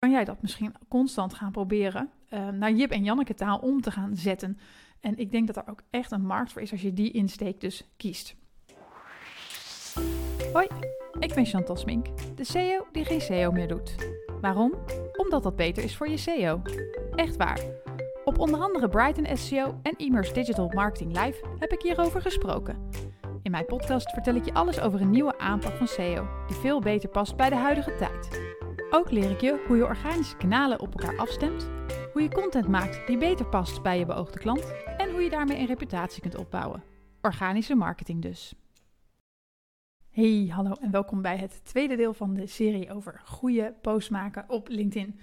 kan jij dat misschien constant gaan proberen uh, naar Jip en Janneke taal om te gaan zetten. En ik denk dat er ook echt een markt voor is als je die insteek dus kiest. Hoi, ik ben Chantal Smink, de CEO die geen SEO meer doet. Waarom? Omdat dat beter is voor je SEO. Echt waar. Op onder andere Brighton SEO en Immers Digital Marketing Live heb ik hierover gesproken. In mijn podcast vertel ik je alles over een nieuwe aanpak van SEO die veel beter past bij de huidige tijd. Ook leer ik je hoe je organische kanalen op elkaar afstemt, hoe je content maakt die beter past bij je beoogde klant en hoe je daarmee een reputatie kunt opbouwen. Organische marketing dus. Hey, hallo en welkom bij het tweede deel van de serie over goede posts maken op LinkedIn.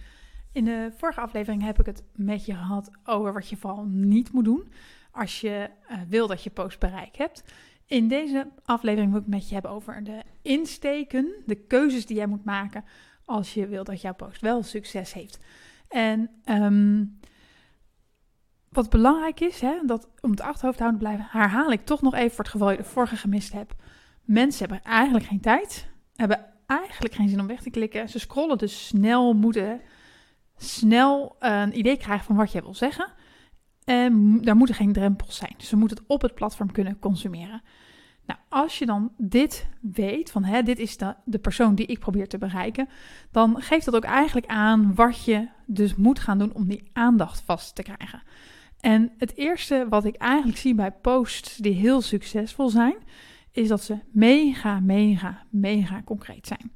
In de vorige aflevering heb ik het met je gehad over wat je vooral niet moet doen als je uh, wil dat je post bereik hebt. In deze aflevering wil ik het met je hebben over de insteken, de keuzes die jij moet maken als je wil dat jouw post wel succes heeft. En ehm, wat belangrijk is, hè, dat om het achterhoofd te houden blijven, herhaal ik toch nog even voor het geval je de vorige gemist hebt. Mensen hebben eigenlijk geen tijd, hebben eigenlijk geen zin om weg te klikken. Ze scrollen dus snel, moeten snel een idee krijgen van wat jij wil zeggen. En daar moeten geen drempels zijn. Ze moeten het op het platform kunnen consumeren. Nou, als je dan dit weet, van hè, dit is de, de persoon die ik probeer te bereiken, dan geeft dat ook eigenlijk aan wat je dus moet gaan doen om die aandacht vast te krijgen. En het eerste wat ik eigenlijk zie bij posts die heel succesvol zijn, is dat ze mega, mega, mega concreet zijn.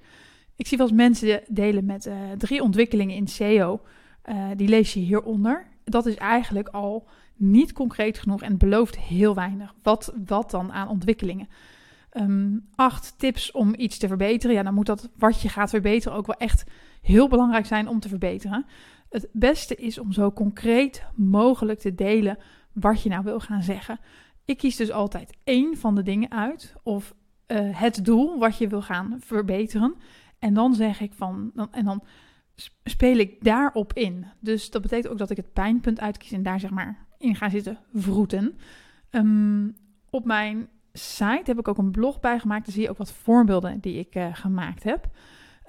Ik zie wel eens mensen delen met uh, drie ontwikkelingen in SEO. Uh, die lees je hieronder. Dat is eigenlijk al niet concreet genoeg en belooft heel weinig. Wat, wat dan aan ontwikkelingen? Um, acht tips om iets te verbeteren. Ja, dan moet dat wat je gaat verbeteren ook wel echt heel belangrijk zijn om te verbeteren. Het beste is om zo concreet mogelijk te delen wat je nou wil gaan zeggen. Ik kies dus altijd één van de dingen uit of uh, het doel wat je wil gaan verbeteren. En dan zeg ik van, dan, en dan speel ik daarop in. Dus dat betekent ook dat ik het pijnpunt uitkies en daar zeg maar in ga zitten vroeten. Um, op mijn site heb ik ook een blog bij gemaakt. Daar zie je ook wat voorbeelden die ik uh, gemaakt heb.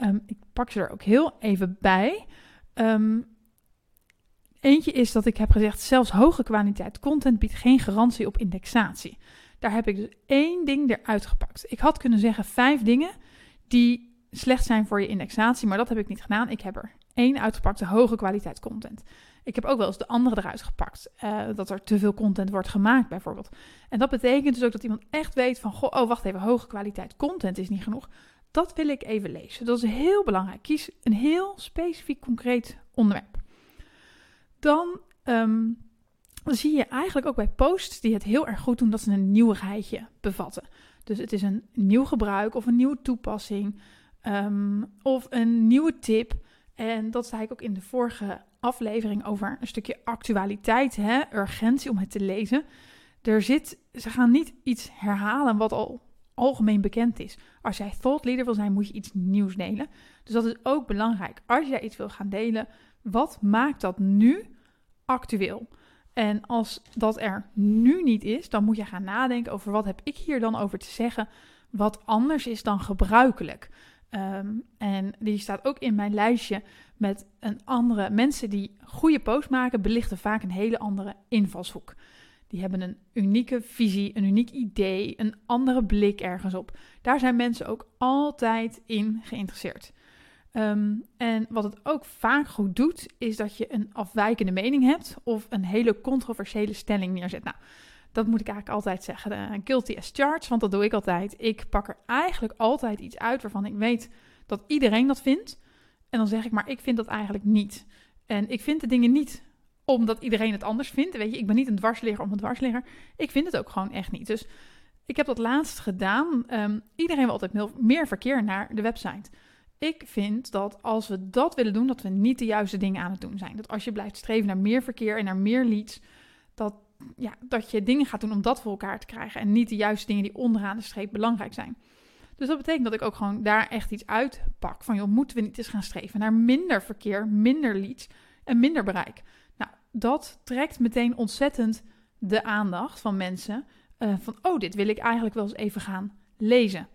Um, ik pak ze er ook heel even bij. Um, eentje is dat ik heb gezegd: zelfs hoge kwaliteit content biedt geen garantie op indexatie. Daar heb ik dus één ding eruit gepakt. Ik had kunnen zeggen vijf dingen die slecht zijn voor je indexatie, maar dat heb ik niet gedaan. Ik heb er één uitgepakt, de hoge kwaliteit content. Ik heb ook wel eens de andere eruit gepakt. Uh, dat er te veel content wordt gemaakt, bijvoorbeeld. En dat betekent dus ook dat iemand echt weet van: oh, wacht even, hoge kwaliteit content is niet genoeg. Dat wil ik even lezen. Dat is heel belangrijk. Kies een heel specifiek, concreet onderwerp. Dan um, zie je eigenlijk ook bij posts die het heel erg goed doen dat ze een nieuwigheidje bevatten. Dus het is een nieuw gebruik of een nieuwe toepassing um, of een nieuwe tip. En dat zei ik ook in de vorige aflevering over een stukje actualiteit, hè, urgentie om het te lezen. Er zit, ze gaan niet iets herhalen wat al algemeen bekend is. Als jij thought leader wil zijn, moet je iets nieuws delen. Dus dat is ook belangrijk. Als jij iets wil gaan delen, wat maakt dat nu actueel? En als dat er nu niet is, dan moet je gaan nadenken over wat heb ik hier dan over te zeggen, wat anders is dan gebruikelijk. Um, en die staat ook in mijn lijstje met een andere. Mensen die goede posts maken, belichten vaak een hele andere invalshoek. Die hebben een unieke visie, een uniek idee, een andere blik ergens op. Daar zijn mensen ook altijd in geïnteresseerd. Um, en wat het ook vaak goed doet, is dat je een afwijkende mening hebt of een hele controversiële stelling neerzet. Nou, dat moet ik eigenlijk altijd zeggen. Uh, guilty as charged, want dat doe ik altijd. Ik pak er eigenlijk altijd iets uit waarvan ik weet dat iedereen dat vindt. En dan zeg ik, maar ik vind dat eigenlijk niet. En ik vind de dingen niet omdat iedereen het anders vindt. Weet je, ik ben niet een dwarsligger om een dwarsligger. Ik vind het ook gewoon echt niet. Dus ik heb dat laatst gedaan. Um, iedereen wil altijd meer verkeer naar de website. Ik vind dat als we dat willen doen, dat we niet de juiste dingen aan het doen zijn. Dat als je blijft streven naar meer verkeer en naar meer leads, dat, ja, dat je dingen gaat doen om dat voor elkaar te krijgen. En niet de juiste dingen die onderaan de streep belangrijk zijn. Dus dat betekent dat ik ook gewoon daar echt iets uitpak. Van joh, moeten we niet eens gaan streven naar minder verkeer, minder leads en minder bereik. Nou, dat trekt meteen ontzettend de aandacht van mensen. Uh, van oh, dit wil ik eigenlijk wel eens even gaan lezen.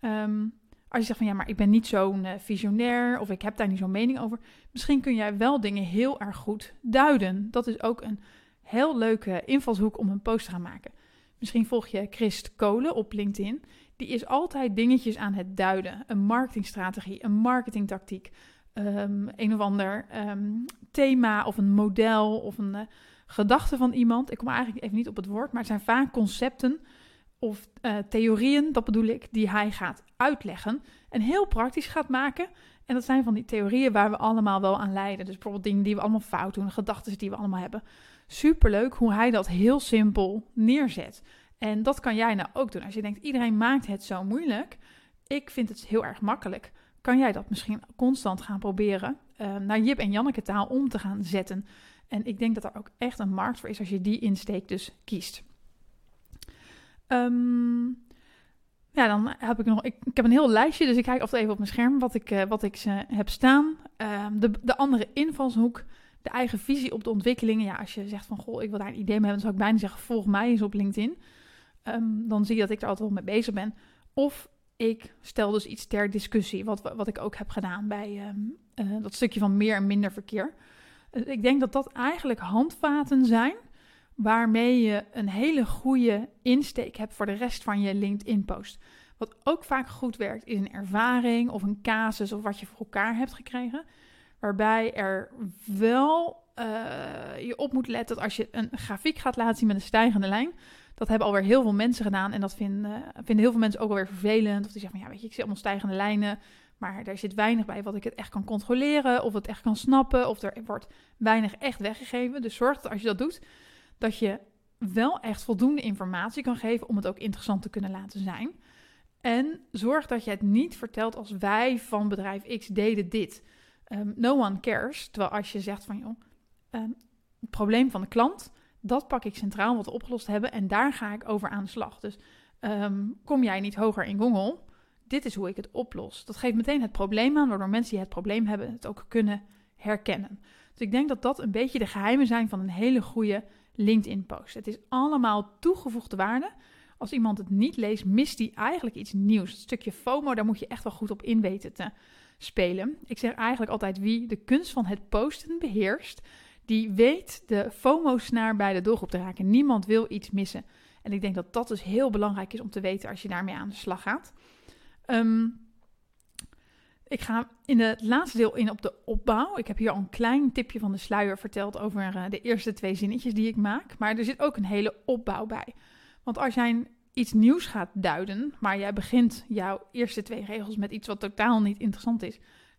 Um, Als je zegt van ja, maar ik ben niet zo'n uh, visionair of ik heb daar niet zo'n mening over. Misschien kun jij wel dingen heel erg goed duiden. Dat is ook een heel leuke invalshoek om een post te gaan maken. Misschien volg je Christ Kolen op LinkedIn. Die is altijd dingetjes aan het duiden. Een marketingstrategie, een marketingtactiek, um, een of ander ehm, thema of een model of een uh, gedachte van iemand. Ik kom eigenlijk even niet op het woord, maar het zijn vaak concepten of uh, theorieën, dat bedoel ik, die hij gaat uitleggen en heel praktisch gaat maken. En dat zijn van die theorieën waar we allemaal wel aan leiden. Dus bijvoorbeeld dingen die we allemaal fout doen, gedachten die we allemaal hebben. Superleuk hoe hij dat heel simpel neerzet. En dat kan jij nou ook doen. Als je denkt, iedereen maakt het zo moeilijk. Ik vind het heel erg makkelijk. Kan jij dat misschien constant gaan proberen uh, naar Jip en Janneke taal om te gaan zetten? En ik denk dat er ook echt een markt voor is als je die insteek dus kiest. Um, ja, dan heb ik nog. Ik, heb een heel lijstje, dus ik kijk altijd even op mijn scherm wat ik, uh, wat ik uh, heb staan. Um, de, de andere invalshoek, de eigen visie op de ontwikkelingen. Ja, als je zegt van goh, ik wil daar een idee mee hebben, dan zou ik bijna zeggen: volg mij eens op LinkedIn. Um, dan zie je dat ik er altijd wel mee bezig ben. Of ik stel dus iets ter discussie, wat, wat ik ook heb gedaan bij uh, dat stukje van meer en minder verkeer. Uh, ik denk dat dat eigenlijk handvaten zijn waarmee je een hele goede insteek hebt voor de rest van je LinkedIn-post. Wat ook vaak goed werkt, is een ervaring of een casus of wat je voor elkaar hebt gekregen. Waarbij er wel uh, je op moet letten dat als je een grafiek gaat laten zien met een stijgende lijn. Dat hebben alweer heel veel mensen gedaan en dat vinden, vinden heel veel mensen ook alweer vervelend. Of die zeggen van ja, weet je, ik zie allemaal stijgende lijnen. Maar daar zit weinig bij wat ik het echt kan controleren of het echt kan snappen. Of er wordt weinig echt weggegeven. Dus zorg dat als je dat doet, dat je wel echt voldoende informatie kan geven om het ook interessant te kunnen laten zijn. En zorg dat je het niet vertelt als wij van bedrijf X deden dit. Um, no one cares. Terwijl als je zegt van joh, um, het probleem van de klant, dat pak ik centraal wat we opgelost hebben en daar ga ik over aan de slag. Dus um, kom jij niet hoger in Google? Dit is hoe ik het oplos. Dat geeft meteen het probleem aan, waardoor mensen die het probleem hebben het ook kunnen herkennen. Dus ik denk dat dat een beetje de geheimen zijn van een hele goede LinkedIn-post. Het is allemaal toegevoegde waarde. Als iemand het niet leest, mist hij eigenlijk iets nieuws. Het stukje FOMO, daar moet je echt wel goed op in weten te spelen. Ik zeg eigenlijk altijd wie de kunst van het posten beheerst, die weet de FOMO-snaar bij de doelgroep te raken. Niemand wil iets missen. En ik denk dat dat dus heel belangrijk is om te weten als je daarmee aan de slag gaat. Um, ik ga in het laatste deel in op de opbouw. Ik heb hier al een klein tipje van de sluier verteld over uh, de eerste twee zinnetjes die ik maak. Maar er zit ook een hele opbouw bij. Want als jij iets nieuws gaat duiden, maar jij begint jouw eerste twee regels met iets wat totaal niet interessant is,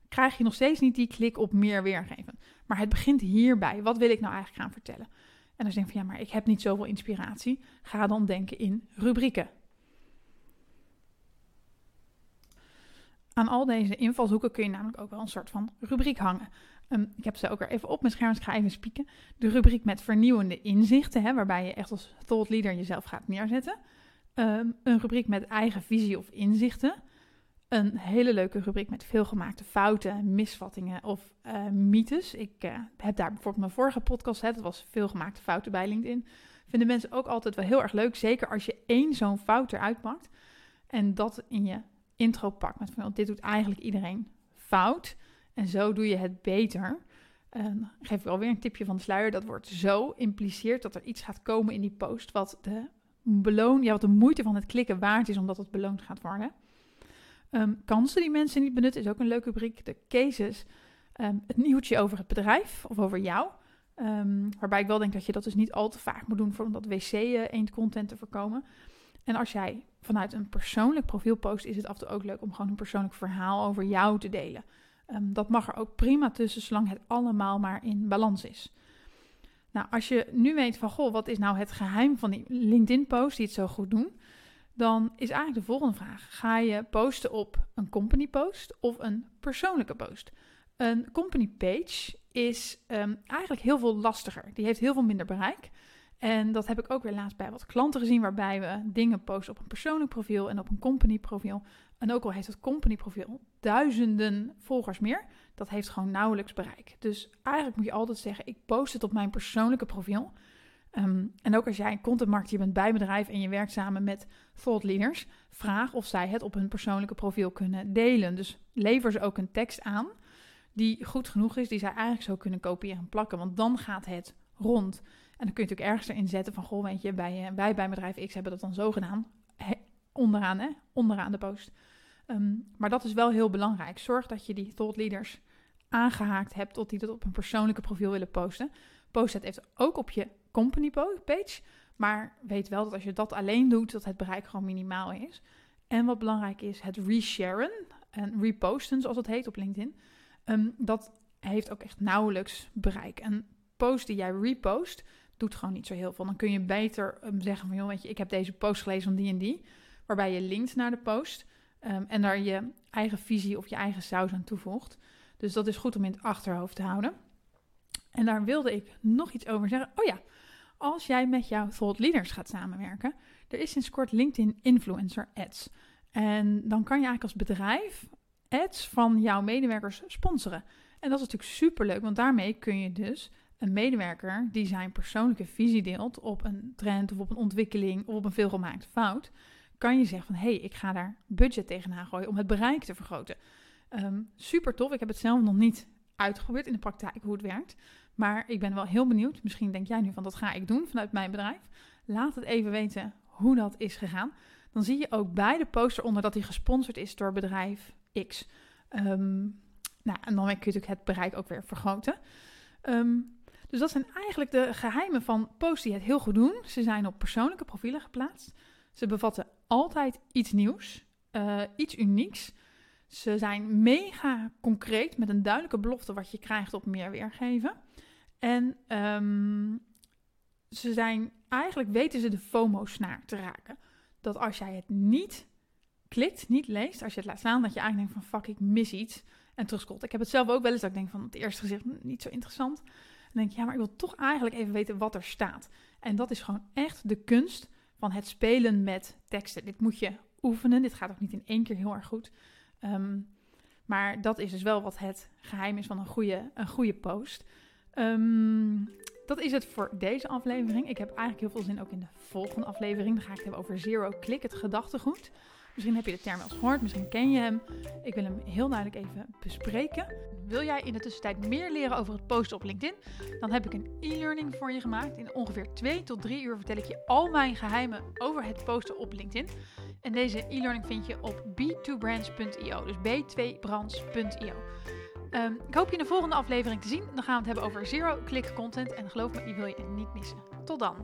krijg je nog steeds niet die klik op meer weergeven. Maar het begint hierbij. Wat wil ik nou eigenlijk gaan vertellen? En dan denk je van ja, maar ik heb niet zoveel inspiratie. Ga dan denken in rubrieken. Aan al deze invalshoeken kun je namelijk ook wel een soort van rubriek hangen. Um, ik heb ze ook weer even op mijn scherm, dus ga even spieken. De rubriek met vernieuwende inzichten, hè, waarbij je echt als thought leader jezelf gaat neerzetten. Um, een rubriek met eigen visie of inzichten. Een hele leuke rubriek met veelgemaakte fouten, misvattingen of uh, mythes. Ik uh, heb daar bijvoorbeeld mijn vorige podcast, hè, dat was veelgemaakte fouten bij LinkedIn. Vinden mensen ook altijd wel heel erg leuk, zeker als je één zo'n fout eruit pakt. En dat in je intro pak met van dit doet eigenlijk iedereen fout en zo doe je het beter. Um, geef ik alweer een tipje van de sluier. Dat wordt zo impliceert dat er iets gaat komen in die post wat de beloon, ja, wat de moeite van het klikken waard is omdat het beloond gaat worden. Um, kansen die mensen niet benutten is ook een leuke rubriek. De cases, um, het nieuwtje over het bedrijf of over jou. waarbij ik wel denk dat je dat dus niet al te vaak moet doen voor om dat wc-eend-content te voorkomen. En als jij vanuit een persoonlijk profiel post, is het af en toe ook leuk om gewoon een persoonlijk verhaal over jou te delen. Dat mag er ook prima tussen, zolang het allemaal maar in balans is. Nou, als je nu weet van, goh, wat is nou het geheim van die LinkedIn-post die het zo goed doen? Dan is eigenlijk de volgende vraag. Ga je posten op een company post of een persoonlijke post? Een company page is um, eigenlijk heel veel lastiger. Die heeft heel veel minder bereik. En dat heb ik ook weer laatst bij wat klanten gezien, waarbij we dingen posten op een persoonlijk profiel en op een company profiel. En ook al heeft het company profiel duizenden volgers meer, dat heeft gewoon nauwelijks bereik. Dus eigenlijk moet je altijd zeggen, ik post het op mijn persoonlijke profiel. Ehm, en ook als jij contentmarketeer bent bij bedrijf en je werkt samen met thought leaders, vraag of zij het op hun persoonlijke profiel kunnen delen. Dus lever ze ook een tekst aan die goed genoeg is, die zij eigenlijk zo kunnen kopiëren en plakken, want dan gaat het rond. En dan kun je natuurlijk ergens erin zetten van, goh, weet je, bij, eh, wij bij bedrijf X hebben dat dan zo gedaan. onderaan, hè? Onderaan de post. Ehm, maar dat is wel heel belangrijk. Zorg dat je die thought leaders aangehaakt hebt tot die dat op een persoonlijke profiel willen posten. Post het even ook op je company page. Maar weet wel dat als je dat alleen doet, dat het bereik gewoon minimaal is. En wat belangrijk is, het resharen en reposten, zoals het heet op LinkedIn. Ehm, dat heeft ook echt nauwelijks bereik. En post die jij repost, doet gewoon niet zo heel veel. Dan kun je beter um, zeggen van, joh, weet je, ik heb deze post gelezen van die en die. Waarbij je linkt naar de post um, en daar je eigen visie of je eigen saus aan toevoegt. Dus dat is goed om in het achterhoofd te houden. En daar wilde ik nog iets over zeggen. Oh ja, als jij met jouw thought leaders gaat samenwerken, er is sinds kort LinkedIn Influencer Ads. En dan kan je eigenlijk als bedrijf ads van jouw medewerkers sponsoren. En dat is natuurlijk superleuk, want daarmee kun je dus een medewerker die zijn persoonlijke visie deelt op een trend of op een ontwikkeling of op een veelgemaakte fout, kan je zeggen van hé, hey, ik ga daar budget tegenaan gooien om het bereik te vergroten. Um, super tof. Ik heb het zelf nog niet uitgeprobeerd in de praktijk hoe het werkt. Maar ik ben wel heel benieuwd. Misschien denk jij nu van dat ga ik doen vanuit mijn bedrijf. Laat het even weten hoe dat is gegaan. Dan zie je ook bij de poster onder dat hij gesponsord is door bedrijf X. Um, nou, en dan kun je natuurlijk het bereik ook weer vergroten. Um, dus dat zijn eigenlijk de geheimen van posts die het heel goed doen. Ze zijn op persoonlijke profielen geplaatst. Ze bevatten altijd iets nieuws, uh, iets unieks. Ze zijn mega concreet met een duidelijke belofte wat je krijgt op meer weergeven. En um, ze zijn eigenlijk weten ze de FOMO-snaar te raken. Dat als jij het niet klikt, niet leest, als je het laat staan, dat je eigenlijk denkt van fuck, ik mis iets en terugscrollt. Ik heb het zelf ook wel eens dat ik denk van het eerste gezicht hm, niet zo interessant. Dan denk ik, ja, maar ik wil toch eigenlijk even weten wat er staat. En dat is gewoon echt de kunst van het spelen met teksten. Dit moet je oefenen. Dit gaat ook niet in één keer heel erg goed. Um, maar dat is dus wel wat het geheim is van een goede, een goede post. Um, dat is het voor deze aflevering. Ik heb eigenlijk heel veel zin ook in de volgende aflevering. Dan ga ik het hebben over Zero Click, het gedachtegoed. Misschien heb je de term wel eens gehoord, misschien ken je hem. Ik wil hem heel duidelijk even bespreken. Wil jij in de tussentijd meer leren over het posten op LinkedIn? Dan heb ik een e-learning voor je gemaakt. In ongeveer 2 tot 3 uur vertel ik je al mijn geheimen over het posten op LinkedIn. En deze e-learning vind je op b2brands.io, dus b2brands.io. Um, ik hoop je in de volgende aflevering te zien. Dan gaan we het hebben over zero-click content. En geloof me, die wil je niet missen. Tot dan!